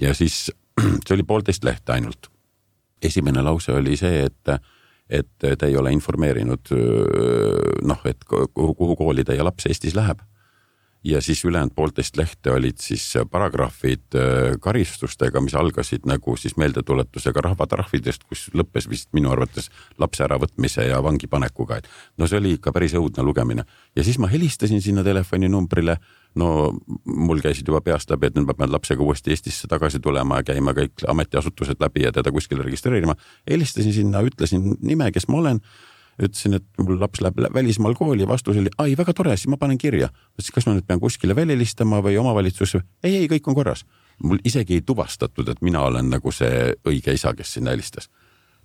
ja siis see oli poolteist lehte ainult. esimene lause oli see, et, et te ei ole informeerinud noh, et kuhu, kuhu kooli teie laps Eestis läheb ja siis ülejäänud poolteist lehte olid siis paragrahvid karistustega, mis algasid nagu siis meeldetuletusega rahvatrahvidest, kus lõppes vist minu arvates lapse äravõtmise ja vangi panekuga, et no see oli ikka päris õudne lugemine. ja siis ma helistasin sinna telefoninumbrile no mul käisid juba peast läbi, et nüüd ma pean lapsega uuesti Eestisse tagasi tulema ja käima kõik ametiasutused läbi ja teda kuskile registreerima. helistasin sinna, ütlesin nime, kes ma olen. Ütlesin, et mul laps läheb välismaal kooli, vastus oli, ai väga tore, siis ma panen kirja. ütlesin, kas ma nüüd pean kuskile veel helistama või omavalitsusse. ei, ei, kõik on korras. mul isegi ei tuvastatud, et mina olen nagu see õige isa, kes sinna helistas.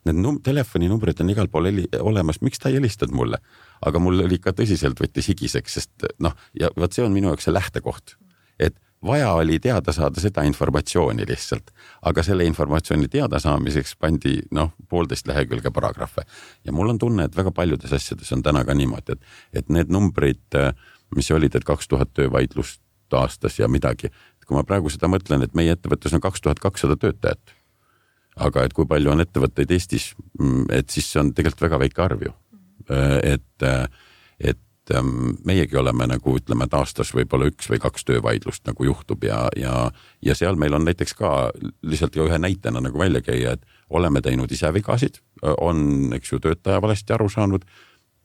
Need num-, telefoninumbrid on igal pool olemas, miks ta ei helistanud mulle? aga mul oli ikka tõsiselt võttis higiseks, sest noh, ja vot see on minu jaoks see lähtekoht, et vaja oli teada saada seda informatsiooni lihtsalt, aga selle informatsiooni teadasaamiseks pandi noh, poolteist lehekülge paragrahve. Ja mul on tunne, et väga paljudes asjades on täna ka niimoodi, et, et need numbrid, mis olid, et kaks tuhat töövaidlust aastas ja midagi, kui ma praegu seda mõtlen, et meie ettevõttes on kaks tuhat kakssada töötajat. aga et kui palju on ettevõtteid Eestis, et siis see on tegelikult väga väike arv ju. Äh, et, äh, et ähm, meiegi oleme nagu ütleme, et aastas võib-olla üks või kaks töövaidlust nagu juhtub ja, ja, ja seal meil on näiteks ka lihtsalt ka ühe näitena nagu välja käia, et oleme teinud ise vigasid, on, eks ju, töötaja valesti aru saanud.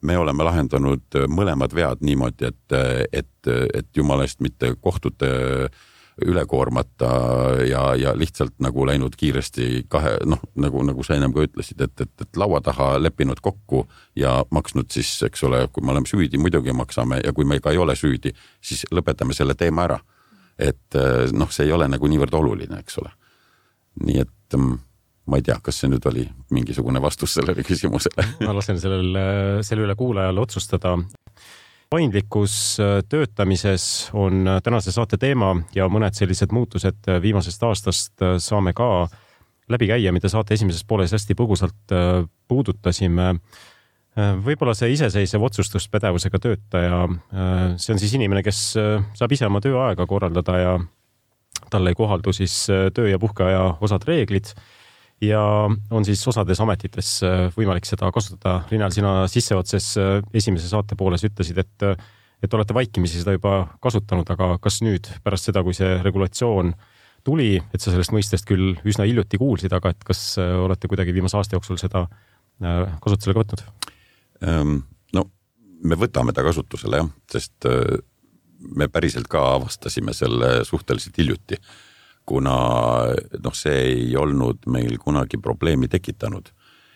Me oleme lahendanud mõlemad vead niimoodi, et, et, et jumala eest mitte kohtute äh, üle koormata ja, ja lihtsalt nagu läinud kiiresti kahe noh, nagu, nagu sa ennem ka ütlesid, et, et, et laua taha leppinud kokku ja maksnud siis, eks ole, kui me oleme süüdi, muidugi maksame ja kui me ka ei ole süüdi, siis lõpetame selle teema ära. et noh, see ei ole nagu niivõrd oluline, eks ole. nii et mm, ma ei tea, kas see nüüd oli mingisugune vastus sellele küsimusele ma lasen sellel, selle üle kuulajal otsustada paindlikkus äh, töötamises on äh, tänase saate teema ja mõned sellised muutused äh, viimasest aastast saame ka läbi käia, mida saate esimeses pooles hästi põgusalt puudutasime. võib-olla see iseseisev otsustuspädevusega töötaja, see on siis inimene, kes saab ise oma tööaega korraldada ja talle ei kohaldu siis töö ja puhkeaja osad reeglid ja on siis osades ametites äh, võimalik seda kasutada. Linnar, sina sisseotses äh, esimese saate pooles ütlesid, et, et olete vaikimisi seda juba kasutanud, aga kas nüüd pärast seda, kui see regulatsioon tuli, et sa sellest mõistest küll üsna hiljuti kuulsid, aga et kas äh, olete kuidagi viimase aasta jooksul seda kasutusele ka võtnud? Ehm, no me võtame ta kasutusele jah, sest me päriselt ka avastasime selle suhteliselt hiljuti kuna noh, see ei olnud meil kunagi probleemi tekitanud.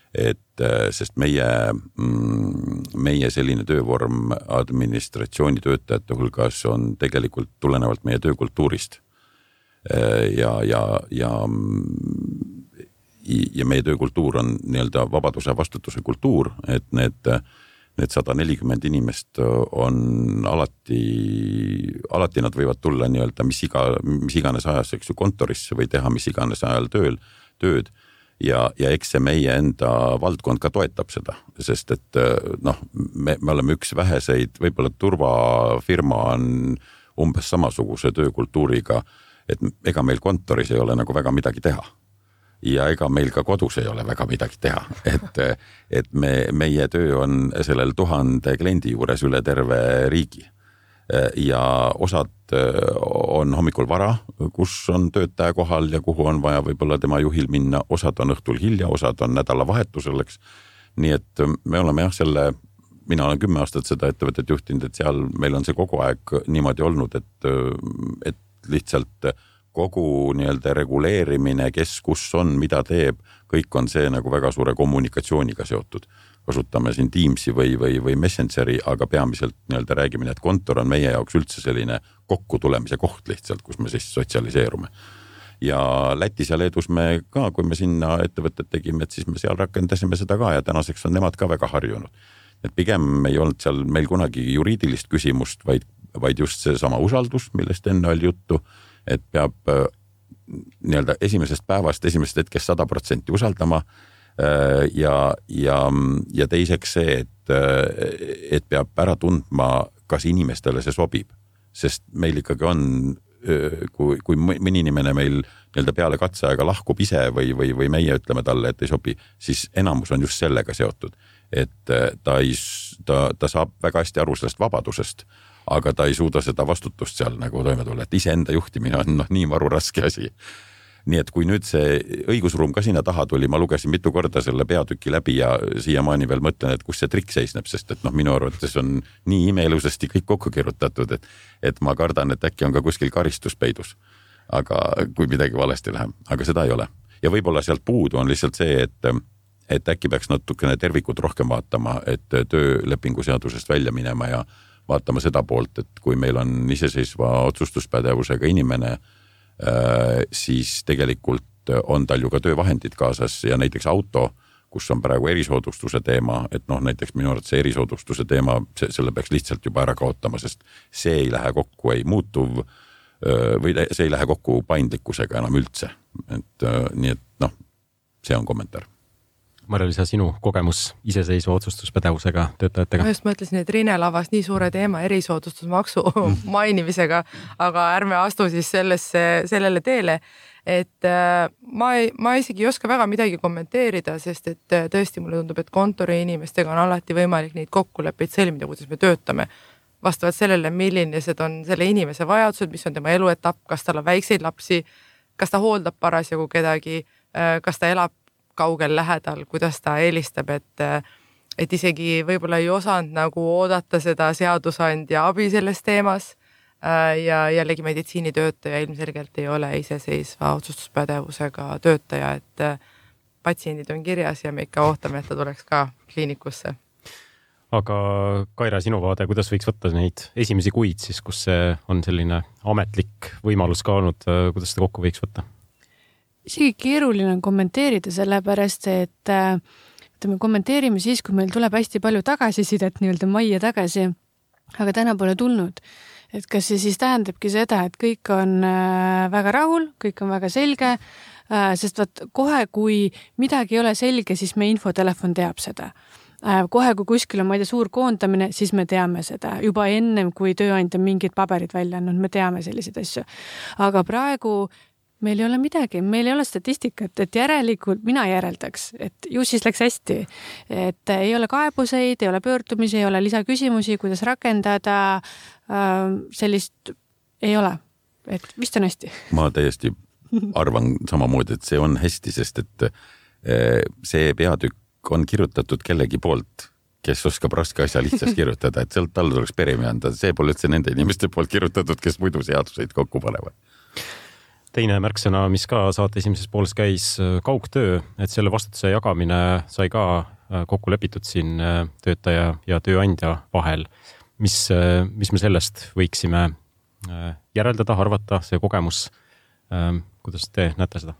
et äh, sest meie, mm, meie selline töövorm administratsioonitöötajate hulgas on tegelikult tulenevalt meie töökultuurist. Äh, ja, ja, ja ja meie töökultuur on nii-öelda vabaduse vastutuse kultuur, et need need sada nelikümmend inimest on alati, alati nad võivad tulla nii-öelda mis iga, mis iganes ajas, eks ju, kontorisse või teha mis iganes ajal tööl, tööd. Ja, ja eks see meie enda valdkond ka toetab seda, sest et noh, me, me oleme üks väheseid, võib-olla turvafirma on umbes samasuguse töökultuuriga, et ega meil kontoris ei ole nagu väga midagi teha ja ega meil ka kodus ei ole väga midagi teha, et, et me, meie töö on sellel tuhande kliendi juures üle terve riigi. ja osad on hommikul vara, kus on töötaja kohal ja kuhu on vaja võib-olla tema juhil minna, osad on õhtul hilja, osad on nädalavahetusel, eks. nii et me oleme jah, selle mina olen kümme aastat seda ettevõtet juhtinud, et seal meil on see kogu aeg niimoodi olnud, et, et lihtsalt kogu nii-öelda reguleerimine, kes kus on, mida teeb, kõik on see nagu väga suure kommunikatsiooniga seotud. kasutame siin Teamsi või, või, või Messengeri, aga peamiselt nii-öelda räägime, et kontor on meie jaoks üldse selline kokkutulemise koht lihtsalt, kus me siis sotsialiseerume ja Lätis ja Leedus me ka, kui me sinna ettevõtted tegime, et siis me seal rakendasime seda ka ja tänaseks on nemad ka väga harjunud. et pigem ei olnud seal meil kunagi juriidilist küsimust, vaid, vaid just seesama usaldus, millest enne oli juttu, et peab äh, nii-öelda esimesest päevast, esimesest hetkest sada protsenti usaldama äh, ja, ja, ja teiseks see, et, äh, et peab ära tundma, kas inimestele see sobib, sest meil ikkagi on kui, kui mõni inimene meil nii-öelda peale katseaega lahkub ise või, või, või meie ütleme talle, et ei sobi, siis enamus on just sellega seotud. et ta ei, ta, ta saab väga hästi aru sellest vabadusest, aga ta ei suuda seda vastutust seal nagu toime tulla, et iseenda juhtimine on noh, nii maru raske asi nii et kui nüüd see õigusruum ka sinna taha tuli, ma lugesin mitu korda selle peatüki läbi ja siiamaani veel mõtlen, et kus see trikk seisneb, sest et noh, minu arvates on nii imeilusasti kõik kokku kirjutatud, et, et ma kardan, et äkki on ka kuskil karistus peidus. aga kui midagi valesti läheb, aga seda ei ole. ja võib-olla sealt puudu on lihtsalt see, et, et äkki peaks natukene tervikut rohkem vaatama, et töölepingu seadusest välja minema ja vaatama seda poolt, et kui meil on iseseisva otsustuspädevusega inimene Äh, siis tegelikult on tal ju ka töövahendid kaasas ja näiteks auto, kus on praegu erisoodustuse teema, et noh, näiteks minu arvates see erisoodustuse teema, selle peaks lihtsalt juba ära kaotama, sest see ei lähe kokku ei muutuv äh, või see ei lähe kokku paindlikkusega enam üldse. et äh, nii, et noh, see on kommentaar Marja-Liisa, sinu kogemus iseseisva otsustuspädevusega töötajatega? ma just mõtlesin, et Rine lavas nii suure teema erisoodustusmaksu mainimisega, aga ärme astu siis sellesse, sellele teele. et äh, ma ei, ma isegi ei oska väga midagi kommenteerida, sest et äh, tõesti mulle tundub, et kontoriinimestega on alati võimalik neid kokkuleppeid sõlmida, kuidas me töötame vastavalt sellele, millised on selle inimese vajadused, mis on tema eluetapp, kas tal on väikseid lapsi, kas ta hooldab parasjagu kedagi, äh, kas ta elab kaugel lähedal, kuidas ta eelistab, et et isegi võib-olla ei osanud nagu oodata seda seadusandja abi selles teemas. ja jällegi meditsiinitöötaja ilmselgelt ei ole iseseisva otsustuspädevusega töötaja, et patsiendid on kirjas ja me ikka ootame, et ta tuleks ka kliinikusse aga Kaira, sinu vaade, kuidas võiks võtta neid esimesi kuid siis, kus see on selline ametlik võimalus ka olnud, kuidas seda kokku võiks võtta? Isegi keeruline on kommenteerida, sellepärast et äh, ütleme, kommenteerime siis, kui meil tuleb hästi palju tagasisidet nii-öelda majja tagasi, aga täna pole tulnud. et kas see siis tähendabki seda, et kõik on äh, väga rahul, kõik on väga selge, äh, sest vot kohe, kui midagi ei ole selge, siis meie infotelefon teab seda kohe, kui kuskil on, ma ei tea, suur koondamine, siis me teame seda juba ennem, kui tööandja mingid paberid välja andnud, me teame selliseid asju. aga praegu meil ei ole midagi, meil ei ole statistikat, et järelikult mina järeldaks, et ju siis läks hästi. et ei ole kaebuseid, ei ole pöördumisi, ei ole lisaküsimusi, kuidas rakendada äh,. sellist ei ole, et vist on hästi. ma täiesti arvan samamoodi, et see on hästi, sest et äh, see peatükk on kirjutatud kellegi poolt kes oskab raske asja lihtsasti kirjutada, et sealt talle tuleks peremi anda, see pole üldse nende inimeste poolt kirjutatud, kes muidu seaduseid kokku panevad teine märksõna, mis ka saate esimeses pooles käis, äh, kaugtöö, et selle vastutuse jagamine sai ka äh, kokku lepitud siin äh, töötaja ja tööandja vahel. mis, mis me sellest võiksime järeldada, arvata, see kogemus, kuidas te näete seda?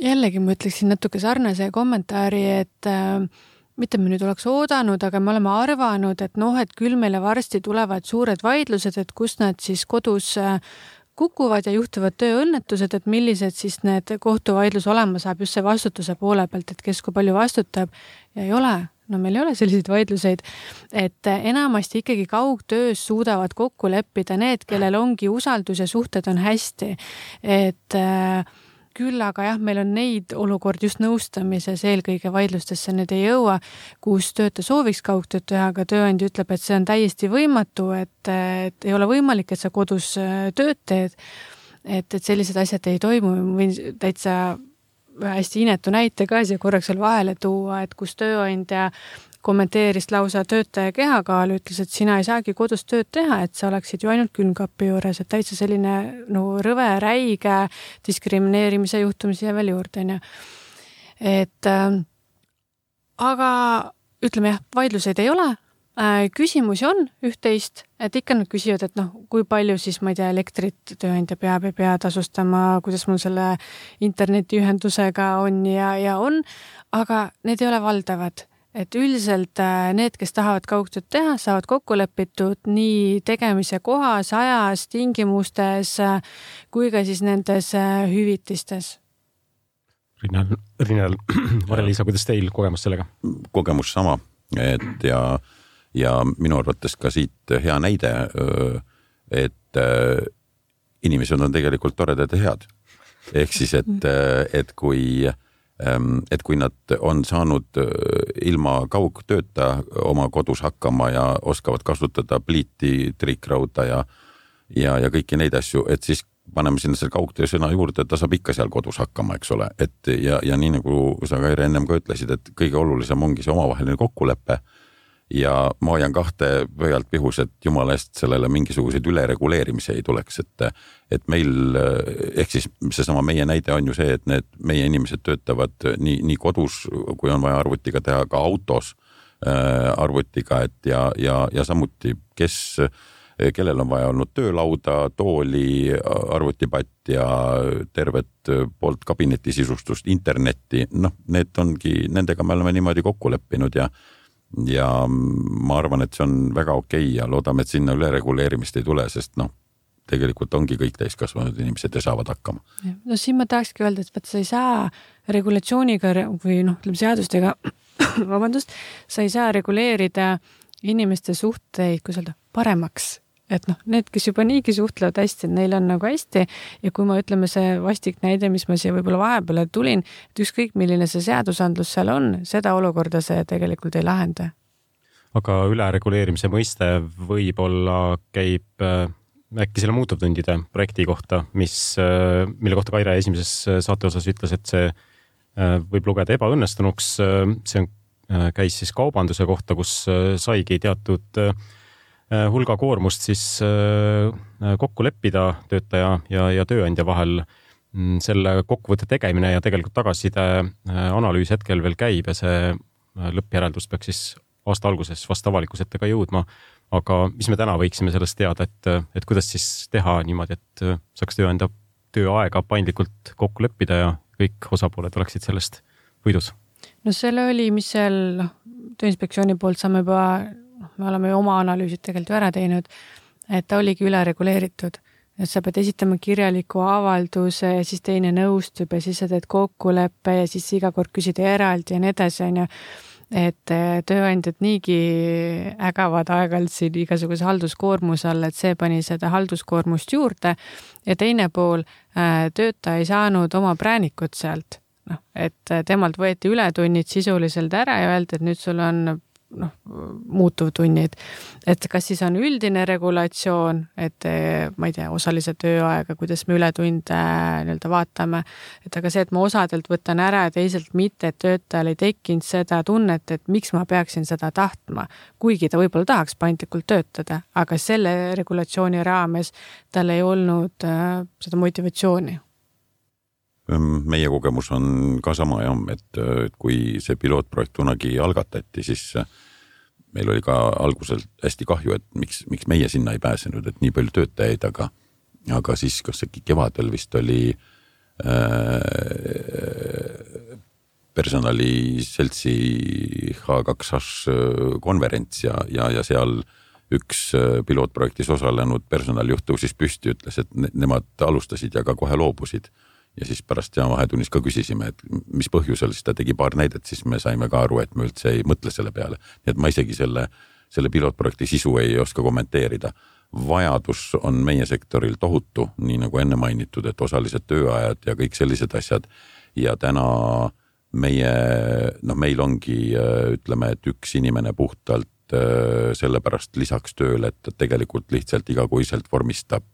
jällegi ma ütleksin natuke sarnase kommentaari, et äh, mitte me nüüd oleks oodanud, aga me oleme arvanud, et noh, et küll meile varsti tulevad suured vaidlused, et kus nad siis kodus kukuvad ja juhtuvad tööõnnetused, et millised siis need kohtuvaidlus olema saab just see vastutuse poole pealt, et kes kui palju vastutab. Ja ei ole, no meil ei ole selliseid vaidluseid, et enamasti ikkagi kaugtöös suudavad kokku leppida need, kellel ongi usaldus ja suhted on hästi. et äh, küll aga jah, meil on neid olukordi just nõustamises, eelkõige vaidlustesse nüüd ei jõua, kus töötaja sooviks kaugtööd teha, aga tööandja ütleb, et see on täiesti võimatu, et, et ei ole võimalik, et sa kodus äh, tööd teed. et, et sellised asjad ei toimu, võin täitsa hästi inetu näite ka siia korraks veel vahele tuua, et kus tööandja kommenteeris lausa töötaja kehakaalu, ütles, et sina ei saagi kodus tööd teha, et sa oleksid ju ainult külmkapi juures, et täitsa selline no rõve, räige diskrimineerimise juhtum siia veel juurde, onju. et äh, aga ütleme jah, vaidluseid ei ole äh,. küsimusi on üht-teist, et ikka nad küsivad, et noh, kui palju siis ma ei tea, elektrit tööandja peab ja pea tasustama, kuidas mul selle internetiühendusega on ja, ja on, aga need ei ole valdavad et üldiselt äh, need, kes tahavad kaugtööd teha, saavad kokku lepitud nii tegemise kohas, ajas, tingimustes äh, kui ka siis nendes äh, hüvitistes. Rinnal, Rinnal, Mare-Liisa, kuidas teil kogemus sellega? kogemus sama, et ja, ja minu arvates ka siit hea näide, et inimesed on tegelikult toredad ja head. ehk siis, et, et kui Ehm, et kui nad on saanud äh, ilma kaugtööta oma kodus hakkama ja oskavad kasutada pliiti, triikrauda ja, ja, ja kõiki neid asju, et siis paneme sinna selle kaugtöö sõna juurde, ta saab ikka seal kodus hakkama, eks ole, et ja, ja nii nagu sa, Kaire, ennem ka ütlesid, et kõige olulisem ongi see omavaheline kokkulepe ja ma hoian kahte pöialt pihus, et jumala eest sellele mingisuguseid ülereguleerimisi ei tuleks, et, et meil ehk siis seesama meie näide on ju see, et need meie inimesed töötavad nii, nii kodus, kui on vaja arvutiga teha, ka autos äh, arvutiga, et ja, ja, ja samuti, kes kellel on vaja olnud töölauda, tooli, arvutipatt ja tervet poolt kabineti sisustust, internetti, noh, need ongi, nendega me oleme niimoodi kokku leppinud ja ja ma arvan, et see on väga okei okay ja loodame, et sinna ülereguleerimist ei tule, sest noh, tegelikult ongi kõik täiskasvanud inimesed ja saavad hakkama. no siin ma tahakski öelda, et vaat sa ei saa regulatsiooniga või noh, ütleme seadustega vabandust, sa ei saa reguleerida inimeste suhteid, kuidas öelda, paremaks et noh, need, kes juba niigi suhtlevad hästi, neil on nagu hästi ja kui ma ütleme, see vastik näide, mis ma siia võib-olla vahepeale tulin, et ükskõik, milline see seadusandlus seal on, seda olukorda see tegelikult ei lahenda. aga ülereguleerimise mõiste võib-olla käib äh, äkki selle muutuvtundide projekti kohta, mis, äh, mille kohta Kaire esimeses äh, saate osas ütles, et see võib lugeda ebaõnnestunuks. see on, käis siis kaubanduse kohta, kus saigi teatud Äh, hulga koormust siis äh, kokku leppida töötaja ja, ja tööandja vahel. Mm, selle kokkuvõtte tegemine ja tegelikult tagasiside äh, analüüs hetkel veel käib ja see lõppjäreldus peaks siis aasta alguses vast avalikkuse ette ka jõudma. aga mis me täna võiksime sellest teada, et, et kuidas siis teha niimoodi, et saaks tööandja tööaega paindlikult kokku leppida ja kõik osapooled oleksid sellest võidus? no selle oli, mis seal noh, Tööinspektsiooni poolt saame juba me oleme ju oma analüüsid tegelikult ju ära teinud, et ta oligi ülereguleeritud. et sa pead esitama kirjaliku avalduse ja siis teine nõustub ja siis sa teed kokkuleppe ja siis iga kord küsid eraldi ja nii edasi, on ju et eh, tööandjad niigi ägavad aeg-ajalt siin igasuguse halduskoormuse all, et see pani seda halduskoormust juurde. ja teine pool, eh, töötaja ei saanud oma präänikut sealt noh, et temalt võeti ületunnid sisuliselt ära ja öeldi, et nüüd sul on noh, muutuvtunnid. et kas siis on üldine regulatsioon, et ma ei tea, osalise tööaega, kuidas me ületunde nii-öelda vaatame, et aga see, et ma osadelt võtan ära ja teiselt mitte, et töötajal ei tekkinud seda tunnet, et miks ma peaksin seda tahtma, kuigi ta võib-olla tahaks paindlikult töötada, aga selle regulatsiooni raames tal ei olnud äh, seda motivatsiooni meie kogemus on ka sama jah, et, et kui see pilootprojekt kunagi algatati, siis meil oli ka algusel hästi kahju, et miks, miks meie sinna ei pääsenud, et nii palju töötajaid, aga, aga siis, kas äkki kevadel vist oli äh, personaliseltsi H2H konverents ja, ja, ja seal üks pilootprojektis osalenud personalijuht tõusis püsti, ütles, et ne, nemad alustasid ja ka kohe loobusid ja siis pärast ja vahetunnis ka küsisime, et mis põhjusel, siis ta tegi paar näidet, siis me saime ka aru, et me üldse ei mõtle selle peale. nii et ma isegi selle, selle pilootprojekti sisu ei oska kommenteerida. vajadus on meie sektoril tohutu, nii nagu enne mainitud, et osalised tööajad ja kõik sellised asjad. ja täna meie, noh, meil ongi, ütleme, et üks inimene puhtalt sellepärast lisaks tööle, et tegelikult lihtsalt igakuiselt vormistab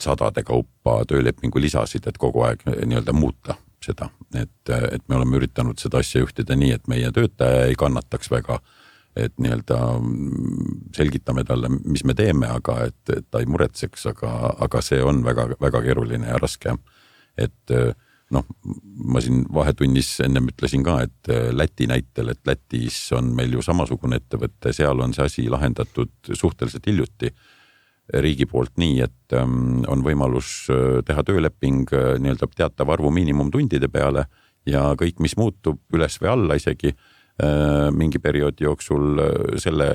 sadade kaupa töölepingu lisasid, et kogu aeg nii-öelda muuta seda, et, et me oleme üritanud seda asja juhtida nii, et meie töötaja ei kannataks väga. et nii-öelda selgitame talle, mis me teeme, aga et, et ta ei muretseks, aga, aga see on väga-väga keeruline ja raske. et noh, ma siin vahetunnis ennem ütlesin ka, et Läti näitel, et Lätis on meil ju samasugune ettevõte, seal on see asi lahendatud suhteliselt hiljuti riigi poolt nii, et ähm, on võimalus äh, teha tööleping äh, nii-öelda teatava arvu miinimumtundide peale ja kõik, mis muutub üles või alla isegi äh, mingi perioodi jooksul, selle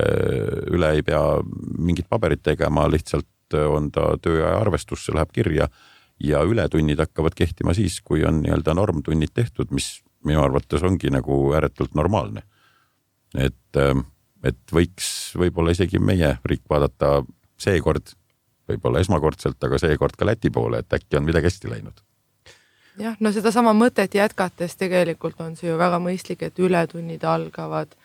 üle ei pea mingit paberit tegema, lihtsalt on ta tööaja arvestus, see läheb kirja ja ületunnid hakkavad kehtima siis, kui on nii-öelda normtunnid tehtud, mis minu arvates ongi nagu ääretult normaalne. et, ähm, et võiks võib-olla isegi meie riik vaadata seekord võib-olla esmakordselt, aga seekord ka Läti poole, et äkki on midagi hästi läinud. jah, no sedasama mõtet jätkates tegelikult on see ju väga mõistlik, et ületunnid algavad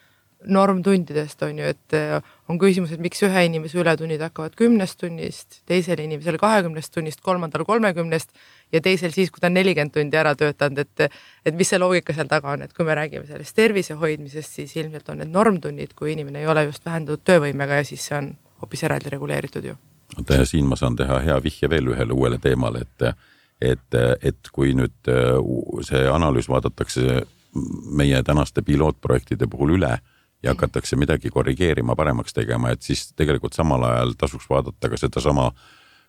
normtundidest on ju, et äh, on küsimus, et miks ühe inimese ületunnid hakkavad kümnest tunnist, teisel inimesel kahekümnest tunnist, kolmandal kolmekümnest ja teisel siis, kui ta on nelikümmend tundi ära töötanud, et et mis see loogika seal taga on, et kui me räägime sellest tervise hoidmisest, siis ilmselt on need normtunnid, kui inimene ei ole just vähendatud töövõimega ja siis see on hoopis eraldi reguleeritud ju. oota ja siin ma saan teha hea vihje veel ühele uuele teemale, et, et, et kui nüüd äh, see analüüs vaadatakse meie tänaste pilootprojektide puhul üle ja hakatakse midagi korrigeerima, paremaks tegema, et siis tegelikult samal ajal tasuks vaadata ka sedasama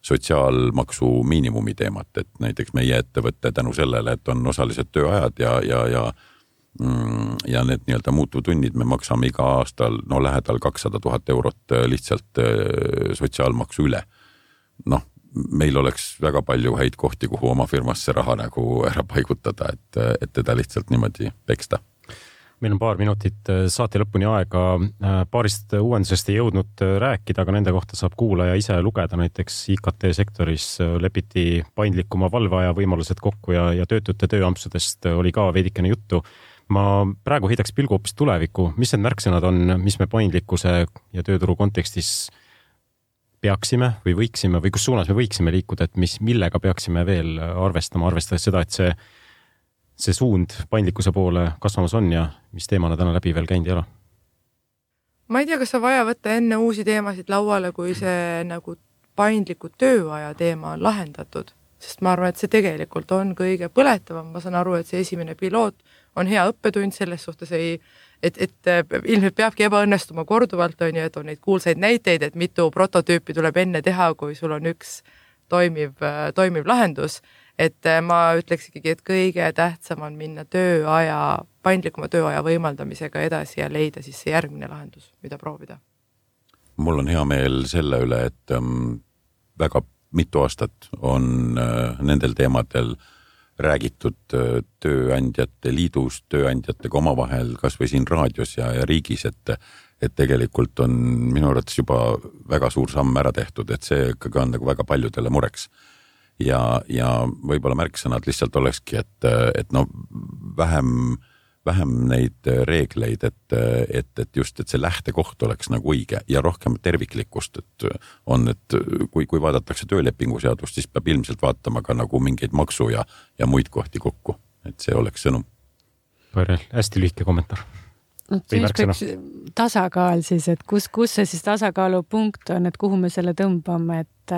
sotsiaalmaksu miinimumi teemat, et näiteks meie ettevõte tänu sellele, et on osalised tööajad ja, ja, ja ja need nii-öelda muutuvtunnid me maksame iga aastal no lähedal kakssada tuhat eurot äh, lihtsalt äh, sotsiaalmaksu üle. noh, meil oleks väga palju häid kohti, kuhu oma firmasse raha nagu ära paigutada, et, et teda lihtsalt niimoodi peksta. Meil on paar minutit äh, saate lõpuni aega, paarist uuendusest ei jõudnud rääkida, aga nende kohta saab kuulaja ise lugeda, näiteks IKT sektoris lepiti paindlikuma valveaja võimalused kokku ja, ja töötute tööampsudest oli ka veidikene juttu ma praegu heidaks pilgu hoopis tulevikku, mis need märksõnad on, mis me paindlikkuse ja tööturu kontekstis peaksime või võiksime või kus suunas me võiksime liikuda, et mis, millega peaksime veel arvestama, arvestades seda, et see, see suund paindlikkuse poole kasvamas on ja mis teemana täna läbi veel käinud ei ole? ma ei tea, kas on vaja võtta enne uusi teemasid lauale, kui see nagu paindliku tööaja teema on lahendatud, sest ma arvan, et see tegelikult on kõige põletavam, ma saan aru, et see esimene piloot on hea õppetund selles suhtes ei, et, et äh, ilmselt peabki ebaõnnestuma korduvalt, on ju, et on neid kuulsaid näiteid, et mitu prototüüpi tuleb enne teha, kui sul on üks toimiv, äh, toimiv lahendus. et äh, ma ütleks ikkagi, et kõige tähtsam on minna tööaja, paindlikuma tööaja võimaldamisega edasi ja leida siis see järgmine lahendus, mida proovida. mul on hea meel selle üle, et ähm, väga mitu aastat on äh, nendel teemadel äh, räägitud Tööandjate Liidus, tööandjatega omavahel, kasvõi siin raadios ja, ja riigis, et et tegelikult on minu arvates juba väga suur samm ära tehtud, et see ikkagi on nagu väga paljudele mureks. ja, ja võib-olla märksõnad lihtsalt olekski, et, et no vähem äh, vähem neid äh, reegleid, et, äh, et, et just, et see lähtekoht oleks nagu õige ja rohkem terviklikkust, et äh, on, et kui, kui vaadatakse töölepingu seadust, siis peab ilmselt vaatama ka nagu mingeid maksu ja, ja muid kohti kokku, et see oleks sõnum. Hästi lühike kommentaar. No siis peaks tasakaal siis, et kus, kus see siis tasakaalupunkt on, et kuhu me selle tõmbame, et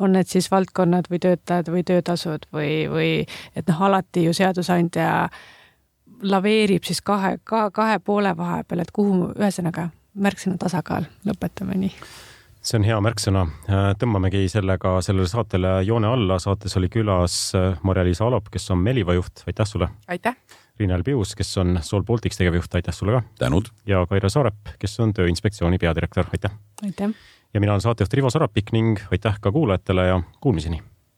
on need siis valdkonnad või töötajad või töötasud või, või et noh, alati ju seadusandja äh, laveerib siis kahe, ka kahe poole vahepeal, et kuhu, ühesõnaga märksõna tasakaal, lõpetame nii see on hea märksõna, tõmbamegi sellega sellele saatele joone alla, saates oli külas Marja-Liisa Alop, kes on Meliva juht, aitäh sulle. aitäh. Riina Elbius, kes on Soul Baltics tegevjuht, aitäh sulle ka. tänud. ja Kaire Saarep, kes on Tööinspektsiooni peadirektor, aitäh. aitäh. ja mina olen saatejuht Rivo Sarapik ning aitäh ka kuulajatele ja kuulmiseni